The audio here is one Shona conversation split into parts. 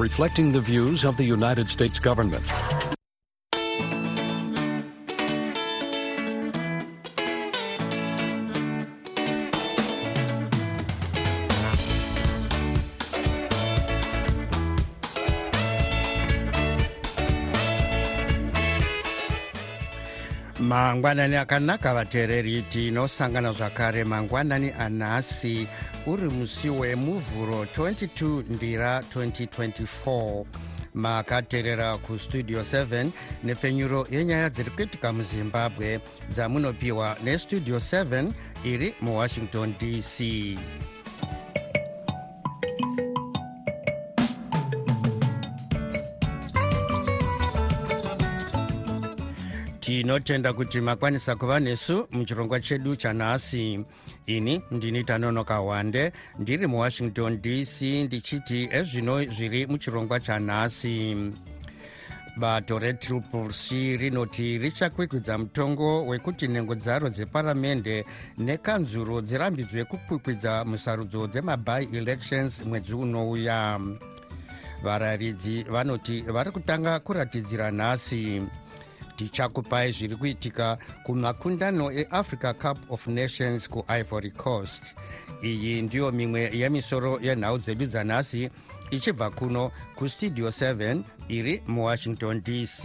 reflecting the views of the United States government. mangwanani akanaka vateereri tinosangana zvakare mangwanani anhasi uri musi wemuvhuro 22 ndira 2024 makateerera kustudio 7 nepfenyuro yenyaya dziri kuitika muzimbabwe dzamunopiwa nestudio 7 iri muwashington dc tinotenda kuti makwanisa kuva nesu muchirongwa chedu chanhasi. Ini ndini tanonoka wande ndiri muwashington dc ndichiti ezvino zviri muchirongwa chanhasi. Bato retriple c rinoti richakwikwidza mutongo wekuti nhengo dzaro dzeparamende nekanzuro dzirambidzwe kukwikwidza musarudzo dzemaby elections mwedzi unouya. Vararidzi vanoti vari kutanga kuratidzira nhasi tichakupai zviri kuitika kumakundano eafrica cup of nations kuivory coast. Iyi ndiyo mimwe yemisoro yenhau dzedu dzanhasi ichibva kuno kustudio 7 iri muwashington dc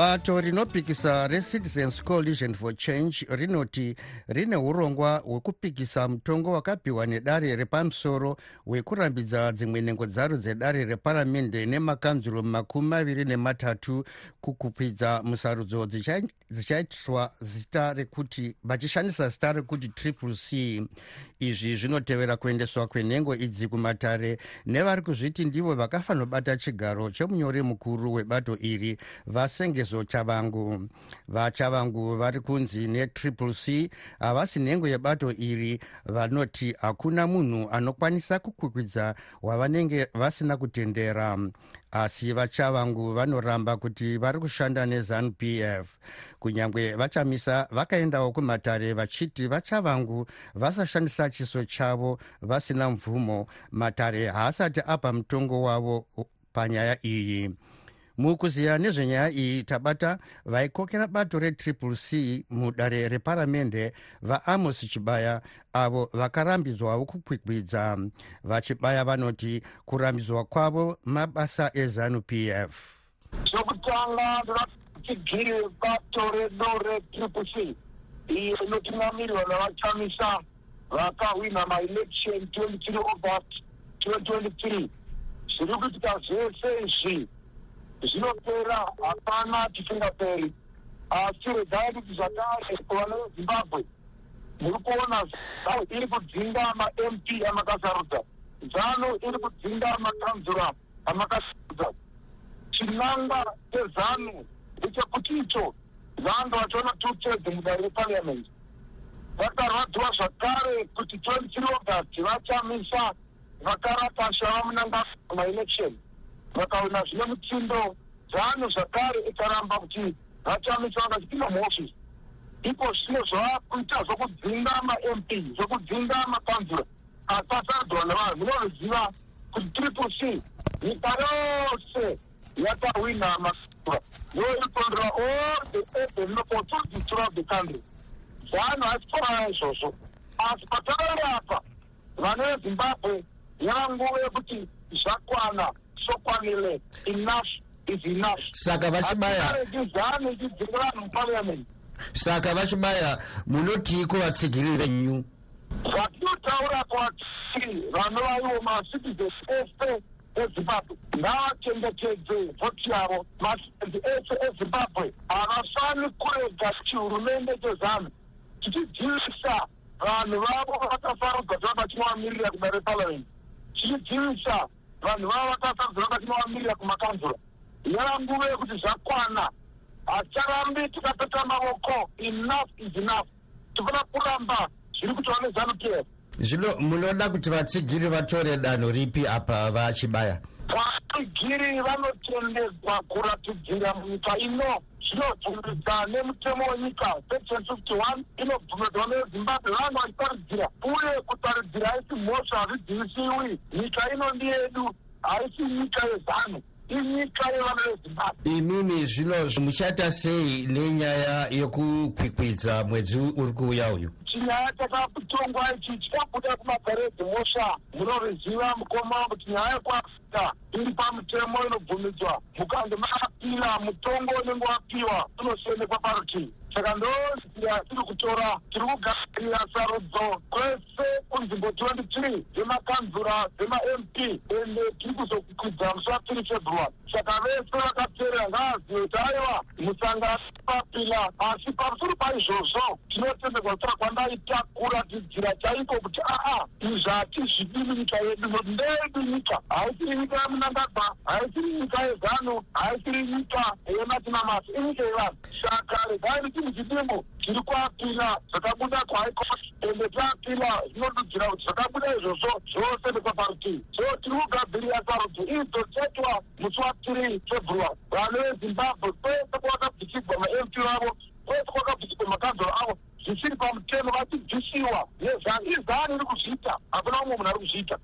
bato rinopikisa recitizens coalition for change rinoti rine urongwa hwekupikisa mutongo wakapiwa nedare repamusoro hwekurambidza dzimwe nhengo dzaro dzedare reparamende nemakanzuro makumi maviri nematatu kukukwidza musarudzo dzichaitiswa zita rekuti vachishandisa zita rekuti triple c. Izvi zvinotevera kuendeswa kwenhengo idzi kumatare nevari kuzviti ndivo vakafanobata chigaro chemunyori mukuru webato iri vasengezo chavangu. Vachavangu vari kunzi netriple c havasi nhengo yebato iri vanoti hakuna munhu anokwanisa kukwikwidza wavanenge vasina kutendera. Asi vachavangu vanoramba kuti vari kushanda nezanup f. Kunyange vachamisa vakaendawo kumatare vachiti vachavangu vasashandisa chiso chavo vasina mvumo. Matare haasati apa mutongo wavo panyaya iyi mukuziya nezvenyaya iyi tabata vaikokera bato retriple c mudare reparamende vaamos chibaya avo vakarambidzwawo kukwikwidza vachibaya vanoti kurambidzwa kwavo mabasa ezanup f. Chokutanga tigiri bato redu retriple c. Iyo inotungamirwa navachamisa vakahwina maelection 23 august 2023 zviri kuitika zvese izvi zvinopera hapana tisingaperi asi regai kuti zvakare kuvana vezimbabwe muri kuona zano iri kudzinga mamp amakasarudza zano iri kudzinga makanzura amakasarudza chinangwa chezano ndechekuti icho vanhu vachiona two thirds mudare repariamendi vakarwadziwa zvakare kuti 23 august vachamisa vakarapasha vamunanga maelection vakawina zvine mutsindo zano zvakare ikaramba kuti vachamisa vakachipinda muofisi. Ipo zvino zvakuita zvokudzinga mamp zvokudzinga makanzura asasarudzwa nevanhu. Munoziva kuti triple c nyika yose yakahwina makanzura yoirikondera all the urban opportunities throughout the country. Zano hasikorana izvozvo. Asi patakairi apa vana vezimbabwe yava nguva yekuti zvakwana sokwanile enough is enough. Saka vachibaya. Zano ichidzinga vanhu muparliament. Saka vachibaya munoti kuvatsigiriri venyu? Zvatinotaura kwatiri vanovaiwo macitizens ese ezimbabwe ngavachengetedze vhoti yavo macitizens ese ezimbabwe. Havafani kurega chihurumende chezanu chichidzivisa vanhu vavo vakasarudzwa zvava chinovamirira kuda reparliament chichidzivisa vanhu vava vakasarudzwa vaka chinovamirira kumakanzura yava nguva yekuti zvakwana. Hacharambi tikapeta maoko enough is enough. Tifana kuramba zviri kutaura nezanu p f zvino munoda kuti vatsigiri vatore danho ripi apa vachibaya? Vatsigiri vanotendedzwa kuratidzira munyika ino zvinobvumidza nemutemo wenyika section fifty one inobvumidzwa nezimbabwe. Vanhu vachitaridzira uye kutaridzira haisi mhosva hazvidzivisiwi nyika ino ndiyedu haisi nyika yezanu inyika yevana vezimbabwe. Imimi zvino muchaita sei nenyaya yekukwikwidza mwedzi uri kuuya uyu? Chinyaya chakatongwa ichi chikabuda kumagare edzimhosva munoriziva mukoma kuti nyaya yekuafrica iri pamutemo inobvumidzwa. Mukange maapira mutongo unenge wapiwa unosionekwa parutivi. Saka ndonzira tiri kutora tiri kugadzirira sarudzo kwese kunzvimbo 23 dzemakanzura dzemamp ende tiri kuzokwidza musi wa3 february. Saka vese vakateerera ngaazive kuti aiwa musangano papila asi pamusoro paizvozvo tinotendegwa kutora kwandaita kuratidzira chaiko kuti aa izvi hatizvidi munyika yedu nokuti ndeyedu nyika haisiri nyika yemunangagwa haisiri nyika yezanu haisiri nyika yematinamasi inyika yevanhu saka regai riti muchidimbo tiri kuapila zvakabuda kuhaicot ende taapila zvinodudzira kuti zvakabuda izvozvo zvose nekwaparutivi so tiri kugadzirira sarudzo idzo chaitwa musi wa3 february. Vanhu vezimbabwe kwese kwakabvisigwa mamp vavo kwese kwakabvisigwa makanzuro avo. Zvisiri pamutemo vachibvisiwa nezani izani iri kuzviita. Hakuna umwe munhu ari kuzviita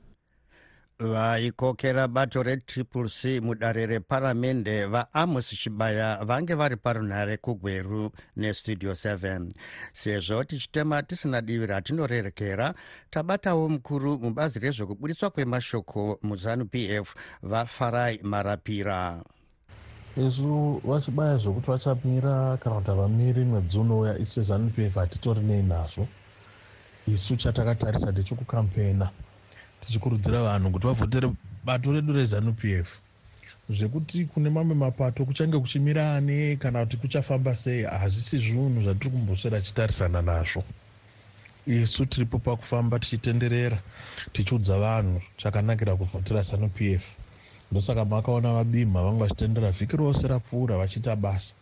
vaikokera bato retriple c mudare reparamende vaamos chibaya vange vari parunhare kugweru nestudio 7 sezvo tichitema tisina divi ratinorerekera tabatawo mukuru mubazi rezvekubudiswa kwemashoko muzanu p f vafarai marapira. Izvo vachibaya zvokuti vachamira kana kuti havamiri mwedzi unouya isu sezanu p f hatitorinei nazvo. Isu chatakatarisa ndechekukampena tichikurudzira vanhu kuti vavhotere bato redu rezanup f. Zvekuti kune mamwe mapato kuchange kuchimira ane kana kuti kuchafamba sei hazvisi zvinhu zvatiri kumboswera tichitarisana nazvo. Isu tiripo pakufamba tichitenderera tichiudza vanhu chakanakira kuvhotera zanup f. Ndosaka makaona vabimha vange vachitendera vhiki rose rapfuura vachiita basa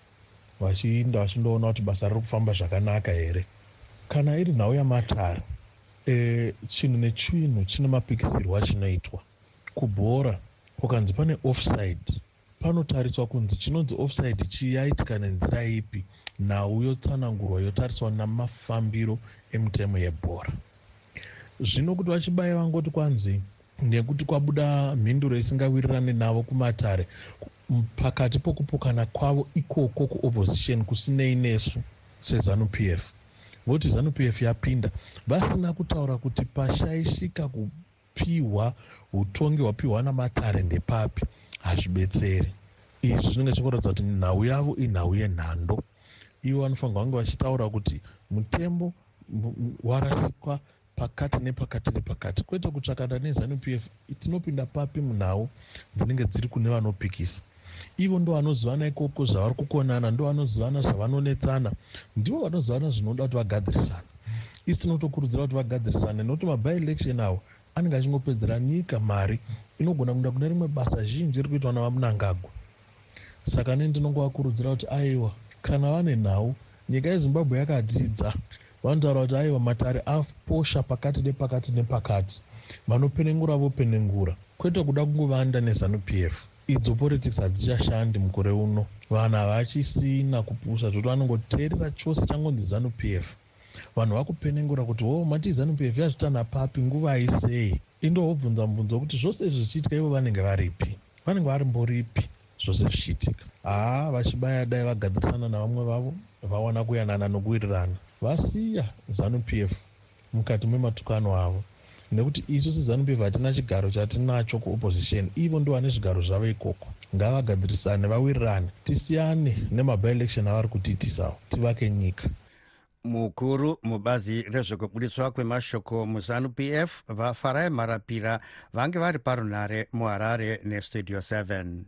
vachiinda vachindoona kuti basa riri kufamba zvakanaka here. Kana iri nhau yamatare e, chinhu nechinhu chine mapikisirwo achinoitwa. Kubhora kukanzi pane offside panotariswa kunzi chinonzi offside chiyaitika nenzira ipi? Nhau yotsanangurwa yotariswa namafambiro emitemo yebhora. Zvino kuti vachibaya vangoti kwanzi nekuti kwabuda mhinduro isingawirirani navo kumatare pakati pokupokana kwavo ikoko kuopposition kusinei nesu sezanup f voti zanup f yapinda. Vasina kutaura kuti pashaishika kupiwa utongi hwapiwa namatare ndepapi. Hazvibetseri. Izvi zvinenge zvikuratidza kuti nhau yavo inhau yenhando. Ivo vanofanirwa vange vachitaura kuti mutembo warasikwa pakati nepakati nepakati. Kwete kutsvakana nezanup f tinopinda papi munhau dzinenge dziri kune vanopikisa ivo ndo vanozivana ikoko zvavari kukonana ndo vanozivana zvavanonetsana ndivo vanozivana zvinoda kuti vagadzirisana isi tinotokurudzira kuti vagadzirisane nokuti mabielection avo anenge achingopedzera nyika mari inogona kuenda kune rimwe basa zhinji iri kuitwa navamunangagwa saka nei ndinongovakurudzira kuti aiwa kana vane nhau nyika yezimbabwe yakadzidza. Vanotaura kuti aiwa matare aposha pakati nepakati nepakati. Vanopenengura vopenengura kwete kuda kungovanda nezanup f idzo politics hadzichashandi mukore uno. Vanhu havachisina kupusa zvoti vanongoteerera chose changonzi zanup f. Vanhu vakupenengura kuti wo mati zanup f yazvitana papi nguva isei? Indohobvunza mubvunzo wekuti zvose izvi zvichiitika ivo vanenge varipi? Vanenge vari mboripi? Zvose zvichiitika. Haa vachibaya dai vagadzirisana navamwe vavo vawana kuyanana nokuwirirana. Vasiya zanup f mukati mematukano avo nekuti isu sezanup f hatina chigaro chatinacho kuopposition ivo ndo vane zvigaro zvavo ikoko. Ngavagadzirisane vawirirane tisiyane nemabielection avari kutiitisawo tivake nyika. Mukuru mubazi rezvekubudiswa kwemashoko muzanup f vafarai marapira vange vari parunhare muharare nestudio 7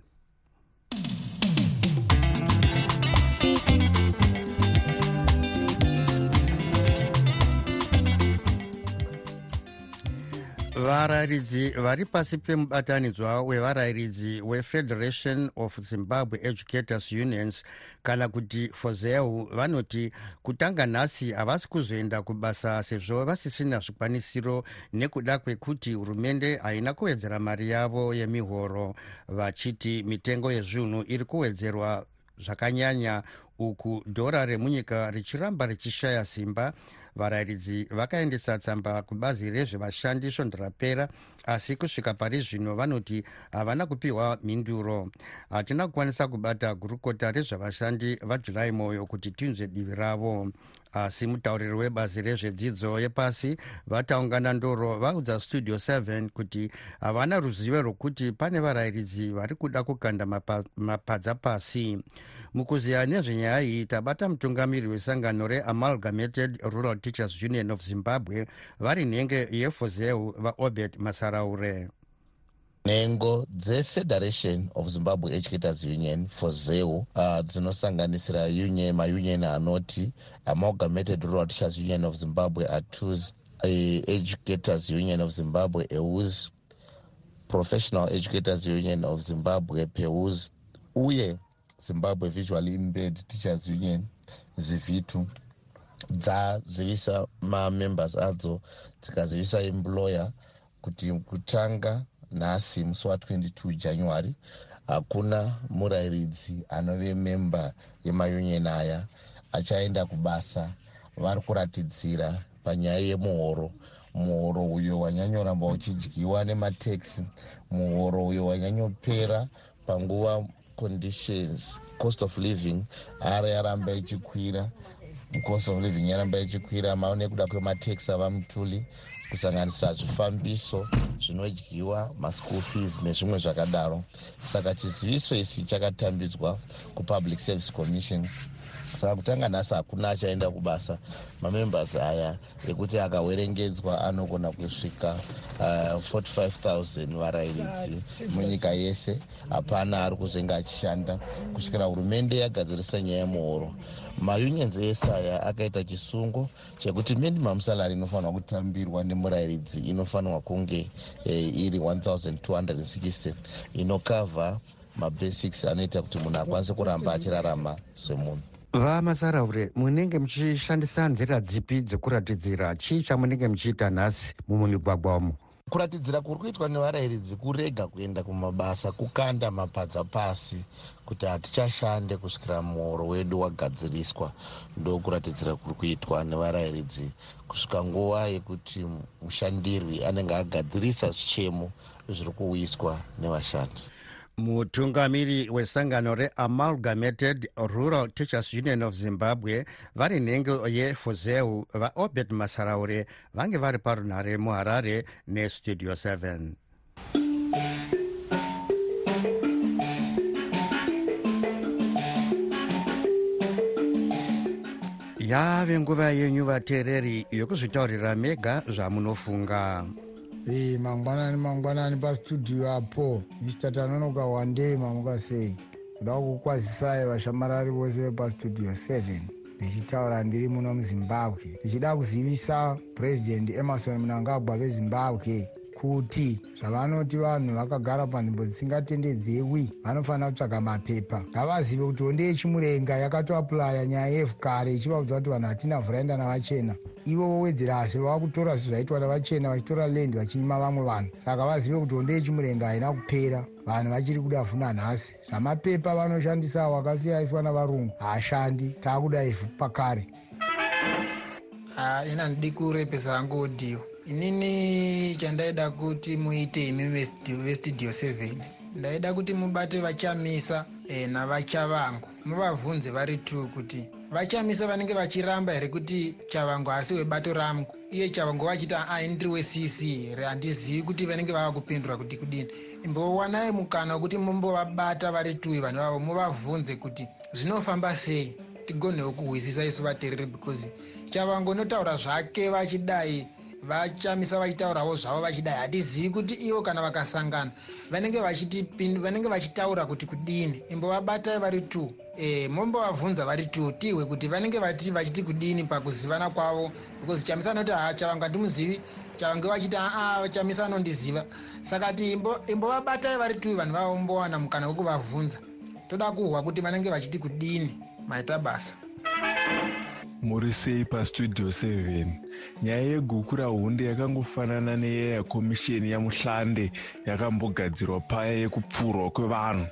varayiridzi vari pasi pemubatanidzwa wevarayiridzi wefederation of zimbabwe educators unions kana kuti fozeu vanoti kutanga nhasi havasi kuzoenda kubasa sezvo vasisina zvikwanisiro nekuda kwekuti hurumende haina kuwedzera mari yavo yemihoro. Vachiti mitengo yezvinhu iri kuwedzerwa zvakanyanya uku dhora remunyika richiramba richishaya simba varayiridzi vakaendesa tsamba kubazi rezvevashandi svondo rapera asi kusvika pari zvino vanoti havana kupiwa mhinduro. Hatina kukwanisa kubata gurukota rezvevashandi vajurai mwoyo kuti tinzwe divi ravo asi mutauriri webazi rezvedzidzo yepasi vataungana ndoro vaudza studio 7 kuti havana ruzivo rwokuti pane varayiridzi vari kuda kukanda mapadza pasi. Mukuziya nezvenyaya iyi tabata mutungamiri wesangano reamalgamated rural teachers union of zimbabwe vari nhengo yefozeu vaobert masaraure nhengo dzefederation of zimbabwe educators union for zeu uh, dzinosanganisira union maunion anoti amalgamated rural teachers union of zimbabwe atus uh, educators union of zimbabwe eus professional educators union of zimbabwe peus uye zimbabwe visually impaired teachers union zivitu. Dzazivisa mamembers adzo dzikazivisa employer kuti kutanga nhasi musi wa22 january hakuna murayiridzi anove memba yemayunion aya achaenda kubasa. Vari kuratidzira panyaya yemuhoro. Muhoro uyo wanyanyoramba uchidyiwa nemataxi muhoro uyo wanyanyopera panguva conditions cost of living ari yaramba ichikwira. Cost of living yaramba ichikwira mao nekuda kwemataxi ava mutuli kusanganisira zvifambiso zvinodyiwa maschool fees nezvimwe zvakadaro. Saka chiziviso isi chakatambidzwa kupublic service commission saka kutanga nhasi hakuna achaenda kubasa mamembers aya ekuti akawerengedzwa anogona kusvika uh, 45000 varayiridzi munyika yese. Hapana ari kuzenge achishanda kusvikira hurumende yagadzirisa nyaya yemuhoro. Maunions ese aya akaita chisungo chekuti minimum salary inofanirwa kutambirwa nemurayiridzi inofanirwa kunge eh, iri 1260 inokavha mabasics anoita kuti munhu akwanise kuramba achirarama semunhu vamasaraure munenge muchishandisa nzira dzipi dzekuratidzira? Chii chamunenge muchiita nhasi mumumigwagwa umo kuratidzira kuri kuitwa nevarayiridzi kurega kuenda kumabasa kukanda mapadza pasi kuti hatichashande kusvikira muhoro wedu wagadziriswa. Ndokuratidzira kuri kuitwa nevarayiridzi kusvika nguva yekuti mushandirwi anenge agadzirisa zvichemo zviri kuuyiswa nevashandi mutungamiri wesangano reamalgamated rural teachers union of zimbabwe vari nhengo yefozeu vaobert masaraure vange vari parunhare muharare nestudio 7 yave nguva yenyu vateereri yokuzvitaurira mega zvamunofunga e mangwanani mangwanani pastudio apo. Mr tanonoka wandei mamuka sei? Kuda kukwazisai vashamarari vose vepastudio 7 ndichitaura ndiri muno muzimbabwe. Ndichida kuzivisa purezidendi emarson munangagwa vezimbabwe kuti zvavanoti vanhu vakagara panzvimbo dzisingatendedzewi vanofanira kutsvaga mapepa. Ngavazive kuti honde yechimurenga yakatoapulaya nyaya yefukare ichivaudza kuti vanhu hatina vhuraenda navachena. Ivo vowedzerasi vava kutora zvezvaitwa navachena vachitora lendi vachinyima vamwe vanhu. Saka vazive kuti honde yechimurenga haina kupera. Vanhu vachiri kuda vhuna nhasi. Zvamapepa vanoshandisawo akasiyaiswa navarungu haashandi. Taakuda ivhu pakare ina ndidi kurepesa hangu odhiyo inini chandaida kuti muite imi vestudio 7 ndaida kuti mubate vachamisa e, navachavangu muvabvunze vari t kuti vachamisa vanenge vachiramba here kuti chavangu asi webato rangu iye chavangu vachiti ai ndiri wecc here? Handizivi kuti vanenge vava kupindura kuti kudini. Imbowanai mukana wekuti mumbovabata vari twi vanhu vavo muvabvunze kuti zvinofamba sei? Tigonewo kuhwisisa isu vateereri because chavangu notaura zvake vachidai vachamisa vachitaurawo zvavo vachidai. Hatizivi kuti ivo kana vakasangana vanenge vanenge vachitaura kuti kudini. Imbovabatai vari t e, mombovabvunza vari t tihwe kuti vanenge vachiti kudini pakuzivana kwavo. Because chamisa noti ha chavanga ndimuzivi change vachiti aa vachamisa anondiziva saka ti imbovabatai vari tuvi vanhu vavombowana mukana wekuvabvunza toda kuhwa kuti vanenge vachiti kudini. Maita basa muri sei pastudio 7 nyaya yeguku rahunde yakangofanana neya yakomisheni yamuhlande yakambogadzirwa paya yekupfurwa kwevanhu.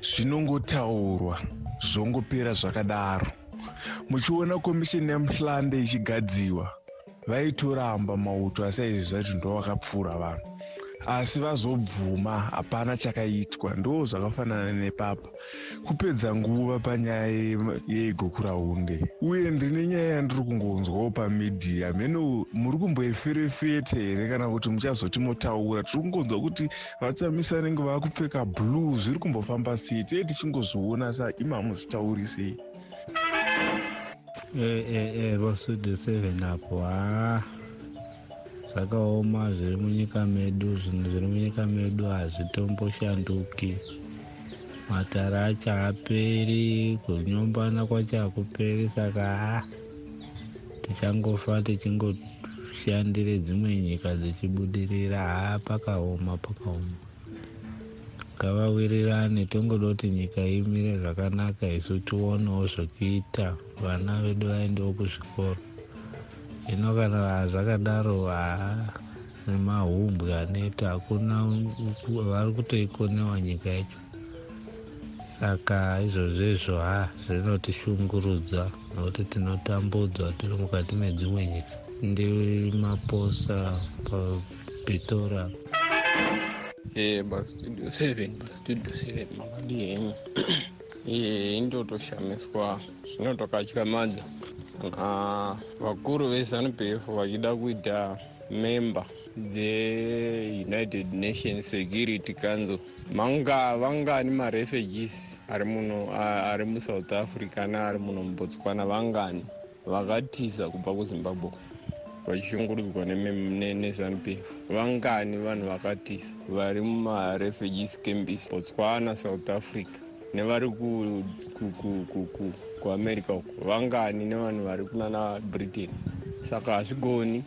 Zvinongotaurwa zvongopera zvakadaro. Muchiona komisheni yamuhlande ichigadziwa vaitoramba mauto asi aizvi zvacho ndo vakapfuura vanhu asi vazobvuma hapana chakaitwa. Ndo zvakafanana nepapa. Kupedza nguva panyaya yeigokuraunde uye ndine nyaya yandiri kungonzwawo pamidhiya mheno muri kumboiferefete here kana kuti muchazoti motaura? Tiri kungonzwa kuti vatsamisa nenge vaakupfeka blue zviri kumbofamba sei? Tee tichingozviona sa imamu zvitaurisei e e e vasudu 7 apo haa zvakaoma zviri munyika medu zvinhu zviri munyika medu hazvitomboshanduki matara acho haaperi kunyombana kwacho hakuperi saka ha tichangofa tichingoshandire dzimwe nyika dzichibudirira. Ha pakaoma pakaoma. Ngavawirirane tongoda kuti nyika imire zvakanaka isu tionewo zvokuita. Vana vedu vaendewo kuzvikoro hino kana zvakadaro haa nemahumbwe aneta hakuna vari kutoikonewa nyika yacho. Saka izvozvezvo ha zvinotishungurudza nokuti tinotambudzwa tiri mukati medzimwe nyika. Ndimaposa papitora e pastudio seven pastudio seven makadi henyu iye indotoshamiswa zvinotokatyamadza kana vakuru vezanup f vachida kuita member dzeunited nations security council. Manga vangani marefugees ari muno ari musouth africa neari muno mubotswana vangani vakatiza kubva kuzimbabwe vachishungurudzwa nezanup f. Vangani vanhu vakatiza vari mumarefugees cambis botswana south africa nevari kuamerica uko vangani nevanhu vari kunana britain. Saka hazvigoni.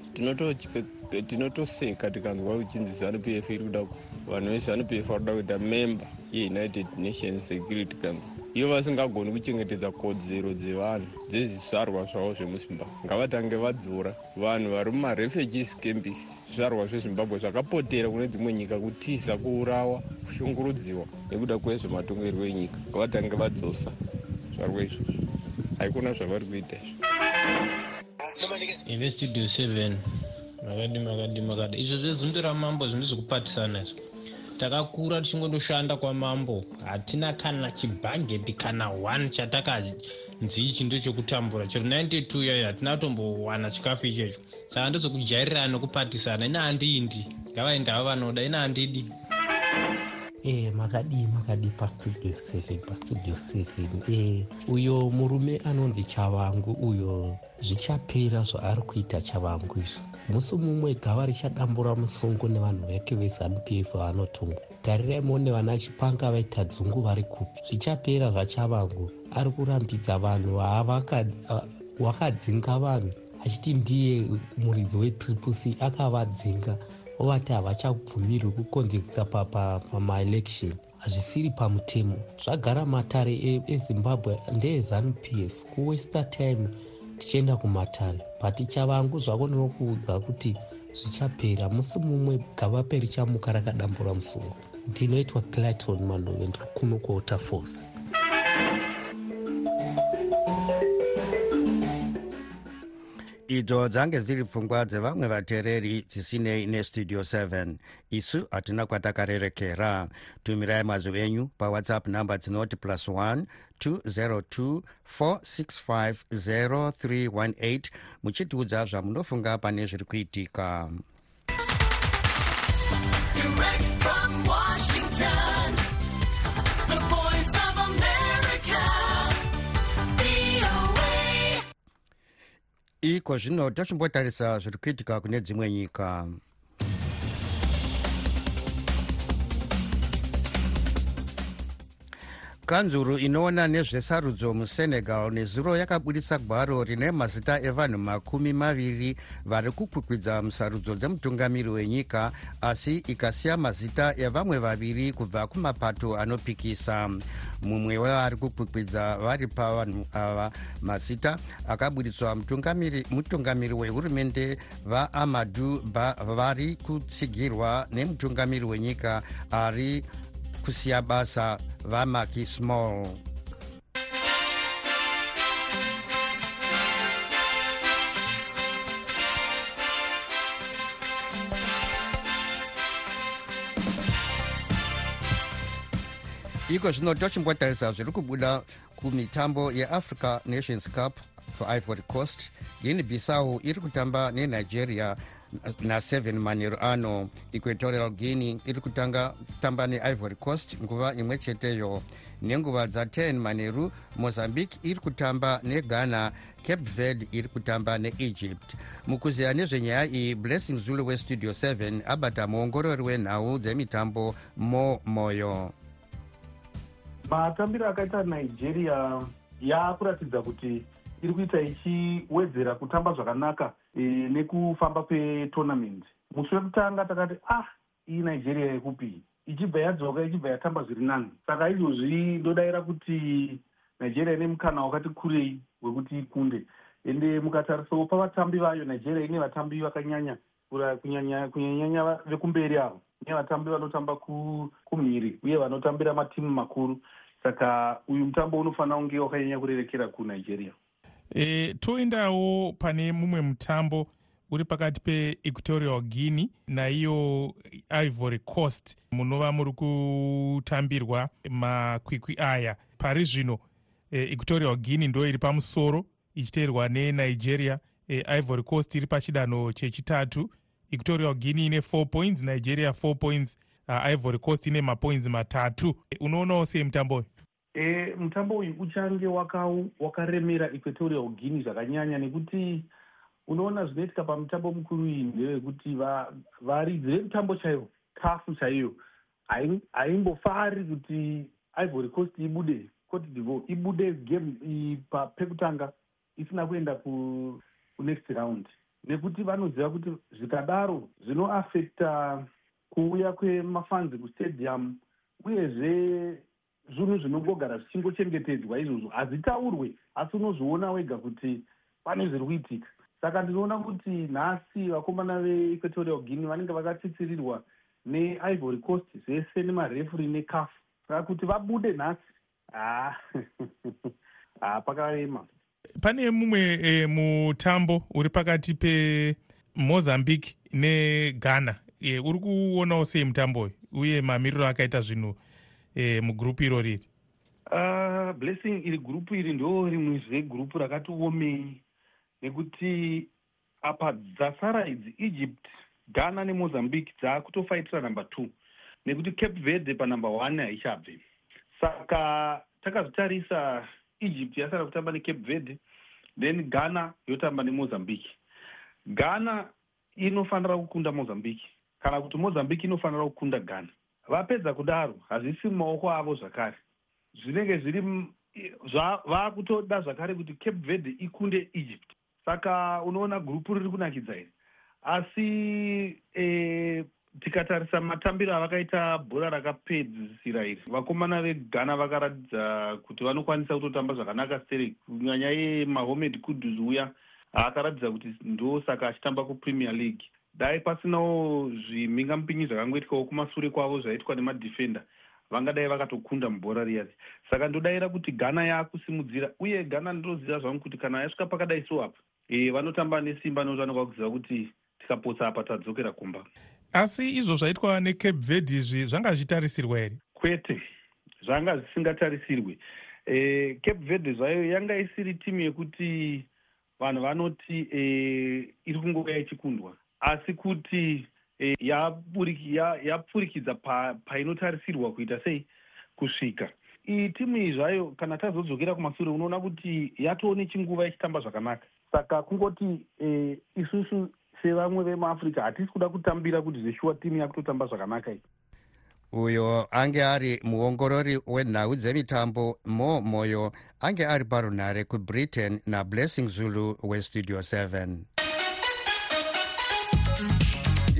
Tinotoseka tikanzwa uchinzi zanup f iri kuda vanhu vezanup f vari kuda kuita member yeunited nations security council. Ivo vasingagoni kuchengetedza kodzero dzevanhu dzezvizvarwa zvavo zvemuzimbabwe. Ngavatange vadzora vanhu vari mumarefugees cambis zvizvarwa zvezimbabwe zvakapotera kune dzimwe nyika kutiza kuurawa kushungurudziwa nekuda kwezvematongerwo enyika. Ngavatange vadzosa zvarwa izvozvo haikuna zvavari kuita izvo ivestudio seven. Makadi makadi makadi izvo zvezundu ramambo zvinhu zvekupatisana izvo takakura tichingondoshanda kwamambo. Hatina kana chibhangeti kana one chatakanzi ichi ndechekutambura. Chero 92 yayo hatina kutombowana chikafu ichecho saka ndozokujairirana nekupatisana ina handindi ngavaende havo vanoda. Ina handidi e makadii makadii pastudio seven pastudio seven. E uyo murume anonzi chavangu uyo zvichapera zvaari kuita chavangu izvo musi mumwe gava richadambura musungu nevanhu veke vezanup f vanotungwa tariraimo nevana chipanga vaita dzungu vari kupi. Zvichapera zvachavangu ari kurambidza vanhu wakadzinga vanhu. Achiti ndiye muridzi wetriple c akavadzinga ovati havachabvumirwi kukonzekisa pamaelection hazvisiri pamutemo. Zvagara matare ezimbabwe ndeezanup f kuwester time tichienda kumatare. But chavangu zvako ndinokuudza kuti zvichapera. Musi mumwe gavape richamuka rakadambura musungu. Ndinoitwa clayton mandove ndiri kuno kuwater force idzo dzange dziri pfungwa dzevamwe vateereri dzisinei nestudio 7 isu hatina kwatakarerekera. Tumirai mazwi enyu pawhatsapp nhamba dzinoti plus 1 202 465 0318 muchitiudza zvamunofunga pane zviri kuitika. Direct from Washington. Iko zvino tochimbotarisa zviri kuitika kune dzimwe nyika kanzuru inoona nezvesarudzo musenegal nezuro yakabudisa gwaro rine mazita evanhu makumi maviri vari kukwikwidza musarudzo dzemutungamiri wenyika asi ikasiya mazita evamwe vaviri kubva kumapato anopikisa. Mumwe wevari kukwikwidza vari pavanhu ava mazita akabudiswa mutungamiri wehurumende vaamadu vari kutsigirwa nemutungamiri wenyika ari kusiya basa vamaki small. Iko zvino tochimbwatarisa zviri kubuda kumitambo yeafrica nations cup kuivory coast. Guinea bissau iri kutamba nenigeria na7 manheru ano equatorial guinea iri kutanga kutamba neivory coast nguva imwe cheteyo. Nenguva dza10 manheru mozambique iri kutamba neghana cape verde iri kutamba neegypt. Mukuziya nezvenyaya iyi blessing zulu westudio 7 abata muongorori wenhau dzemitambo mo moyo. Matambiro akaita nigeria yaakuratidza kuti iri kuita ichiwedzera kutamba zvakanaka e, nekufamba kwetournament. Musi wekutanga takati ah iyi nigeria yekupi ichibva yadzoka ichibva yatamba zviri nani. Saka izvozvi ndodayira kuti nigeria ine mukana wakati kurei wekuti ikunde. Ende mukatarisawo pavatambi vayo nigeria ine vatambi vakanyanya kunyanyanya vekumberi avo ine vatambi vanotamba kumhiri uye vanotambira matimu makuru. Saka uyu mutambo unofanira kunge wakanyanya kurerekera kunigeria e, toendawo pane mumwe mutambo uri pakati peequatorial guinea naiyo ivory coast munova muri kutambirwa makwikwi aya. Pari zvino e, equatorial guinea ndo iri pamusoro ichiteerwa nenigeria. E, ivory coast iri pachidanho chechitatu. Equatorial guinea ine 4 points nigeria 4 points uh, ivory coast ine mapoints matatu. E, unoonawo sei mutambo uyu e, mutambo uyu uchange wakaremera waka equatorial guinea zvakanyanya nekuti unoona zvinoitika pamutambo mukuru iyi ndevekuti varidzi vemutambo chaivo kafu chaiyo haimbofari kuti ivory coast ibude cote divoir ibude game pekutanga isina kuenda kunext round. Nekuti vanoziva kuti zvikadaro zvinoafecta kuuya kwemafanzi kustadium uyezve zvinhu zvinongogara zvichingochengetedzwa izvozvo. Hazvitaurwe asi unozviona wega kuti pane zviri kuitika. Saka ndinoona kuti nhasi vakomana veequatorial guinea vanenge vakatsitsirirwa neivory coast zvese nemarefuri necaf. Saka kuti vabude nhasi ha ha pakarema. Pane mumwe e, mutambo uri pakati pemozambique neghana e, uri kuonawo sei mutambo uyu? Uye mamiriro akaita zvinhu e, mugurupu iro riri? Uh, blessing iri gurupu iri ndo rimwe zvegurupu rakati omei nekuti apa dzasara idzi egypt ghana nemozambique dzakutofaitira number two nekuti cape verde panumber one haichabve saka takazvitarisa egypt yasara kutamba necape verde then ghana yotamba nemozambique. Ghana inofanira kukunda mozambique kana kuti mozambique inofanira kukunda ghana vapedza kudaro hazvisi mumaoko avo zvakare. Zvinenge zviri vaakutoda zvakare kuti cape verde ikunde egypt. Saka unoona gurupu riri kunakidza iri. Asi e, tikatarisa matambiro avakaita bhora rakapedzisira iri vakomana veghana vakaratidza kuti vanokwanisa kutotamba zvakanaka stere kunyanya yemahomed kudus uya akaratidza kuti ndo saka achitamba kupremier league dai pasinawo zvimhingamupinyi zvakangoitikawo kumasure kwavo zvaitwa nemadhefenda vangadai vakatokunda mubhora riyari saka ndodayira kuti ghana yaakusimudzira uye ghana ndinoziva zvangu kuti kana yasvika pakadai so apa e, vanotamba nesimba nokuti vanokwa kuziva kuti tikapotsa apa tadzokera kumba. Asi izvo zvaitwa necape verde izvi zvanga zvitarisirwa here kwete zvanga zvisingatarisirwe. E, cape verde zvayo yanga isiri timu yekuti vanhu vanoti e, iri kungova ichikundwa asi kuti e, yapfurikidza ya, painotarisirwa pa kuita sei kusvika. Iyi timu iyi zvayo kana tazodzokera kumasure unoona kuti yatoo nechinguva ichitamba zvakanaka. Saka kungoti e, isusu sevamwe vemuafrica hatisi kuda kutambira kuti zveshuwa timu yakutotamba zvakanaka iyi. Uyo ange ari muongorori wenhau dzemitambo mo moyo ange ari parunhare kubritain nablessing zulu westudio 7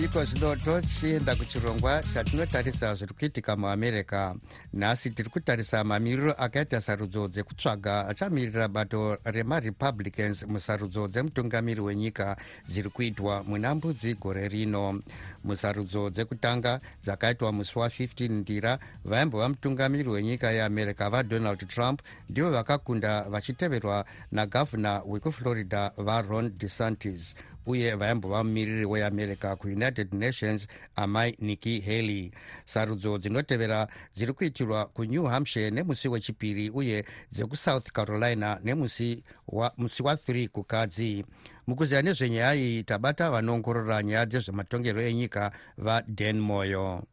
iko zvino tochienda kuchirongwa chatinotarisa zviri kuitika muamerica nhasi tiri kutarisa mamiriro akaita sarudzo dzekutsvaga achamirira bato remarepublicans musarudzo dzemutungamiri wenyika dziri kuitwa muna mbudzi gore rino. Musarudzo dzekutanga dzakaitwa musi wa15 ndira vaimbova mutungamiri wenyika yeamerica vadonald trump ndivo vakakunda vachiteverwa nagavhuna wekuflorida varon desantis uye vaimbova mumiriri weamerica kuunited nations amai nikki haley. Sarudzo dzinotevera dziri kuitirwa kunew hampshire nemusi wechipiri uye dzekusouth carolina nemusi wa3 kukadzi. Mukuziva nezvenyaya iyi tabata vanoongorora nyaya dzezvematongero enyika vadan moyo.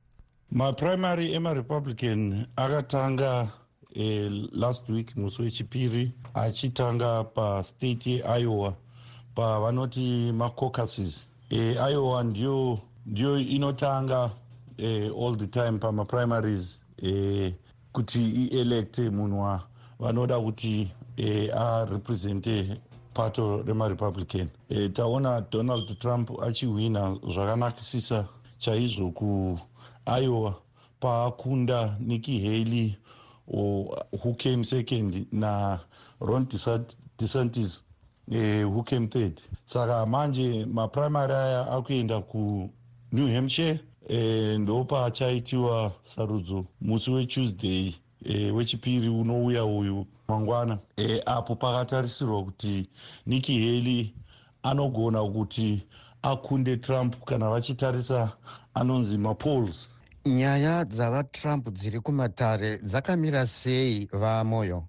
Maprimary emarepublican akatanga eh, last week musi wechipiri achitanga pastate yeiowa pavanoti macocases e, iowa ndiyo ndiyo inotanga e, all the time pamaprimaries e, kuti ielecte munhu vanoda kuti e, arepresente pato remarepublican. E, taona donald trump achihwina zvakanakisisa chaizvo kuiowa paakunda nikki haley who came second naron desantis eh, who came third saka manje maprimary aya akuenda kunew hampshire eh, ndopachaitiwa sarudzo musi wetuesday eh, wechipiri unouya uyu mangwana. Eh, apo pakatarisirwa kuti nikki haley anogona kuti akunde trump kana vachitarisa anonzi mapols nyaya dzavatrump dziri kumatare dzakamira sei vamoyo?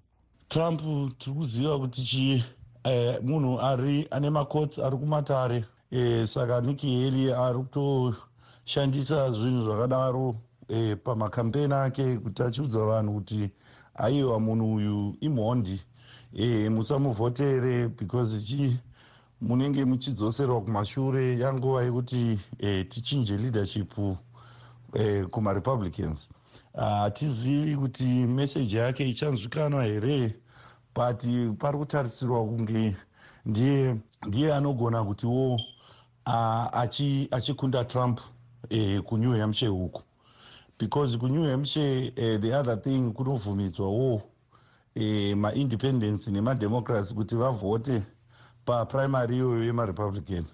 Trump tiri kuziva kuti chii eh, munhu ari ane makotsi ari kumatare. Eh, saka nikki haley ari kutoshandisa zvinhu zvakadaro eh, pamakambeni ake kuti achiudza vanhu kuti aiwa munhu uyu imhondi. Eh, musamuvhotere because chi munenge muchidzoserwa kumashure yanguva yekuti eh, tichinje leadership eh, kumarepublicans hatizivi uh, kuti meseji yake ichanzwikanwa here but pari kutarisirwa kunge ndiye ndiye anogona kutiwo achikunda trump eh, kunew hampshire uku. Because kunew hampshire eh, the other thing kunobvumidzwawo eh, maindependence nemademocrats kuti vavhote paprimary iyoyo yemarepublican.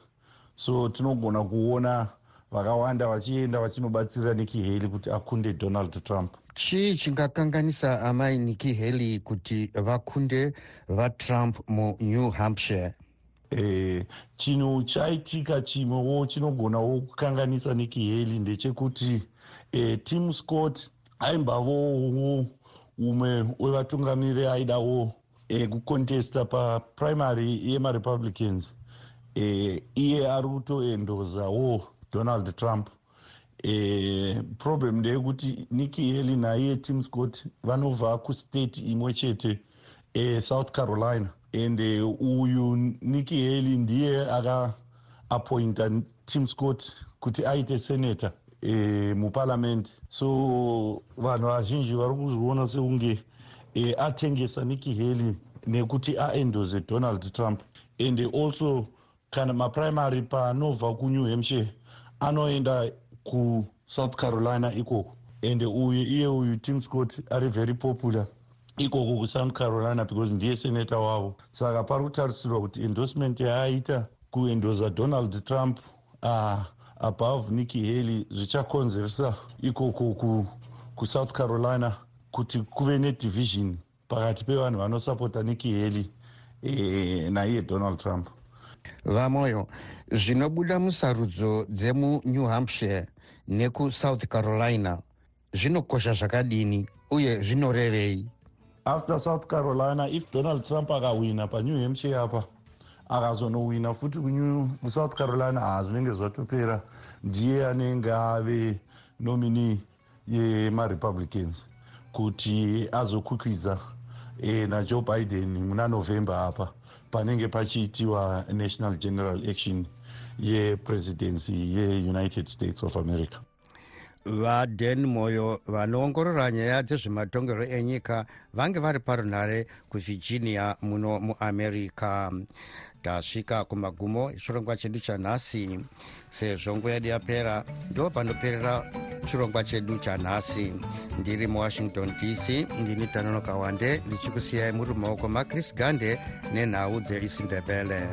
So tinogona kuona vakawanda vachienda vachinobatsirira nikki haley kuti akunde donald trump chii chingakanganisa amai nikki haley kuti vakunde vatrump munew hampshire? Eh, chinhu chaitika chimwewo chinogonawo kukanganisa nikki haley ndechekuti eh, tim scott aimbavowo umwe wevatungamiriri aidawo eh, kucontesta paprimary yemarepublicans eh, iye ari kutoendozawo donald trump e, problem ndeyekuti nikki haley naiye tim scott vanobva kustate imwe chete esouth carolina. And uh, uyu nikki haley ndiye akaapointa tim scott kuti aite senator e, muparliament. So vanhu vazhinji vari kuzviona sekunge e, atengesa nikki haley nekuti aendose donald trump. And also kana maprimary paanobva kunew hampshire anoenda kusouth carolina ikoko and iye tim scott ari very popular ikoko kusouth carolina because ndiye senata wavo saka pari kutarisirwa kuti endorsement yaaita kuendosa donald trump uh, above nikki haley zvichakonzeresa ikoko kusouth carolina kuti kuve nedivision pakati pevanhu vanosapota nikki haley e, naiye donald trump. Vamoyo zvinobuda musarudzo dzemunew hampshire. Nekusouth carolina. Zvinokosha zvakadini uye zvinorevei? After south carolina if donald trump akahwina panew hampshire apa akazonowina futi kusouth carolina hazvinenge zvatopera ndiye anenge ave nomini yemarepublicans kuti azokwikwidza e, najoe biden muna november apa panenge pachiitiwa national general action yepresidency yeunited states of america. Vaden moyo vanoongorora nyaya dzezvematongerwo enyika vange vari parunhare kuvirginia muno muamerica. Tasvika kumagumo echirongwa chedu chanhasi sezvo nguva yedu yapera ndo panoperera chirongwa chedu chanhasi. Ndiri muwashington dc ndini tanonoka wande ndichikusiyai muri mumaoko macris gande nenhau dzeisindebele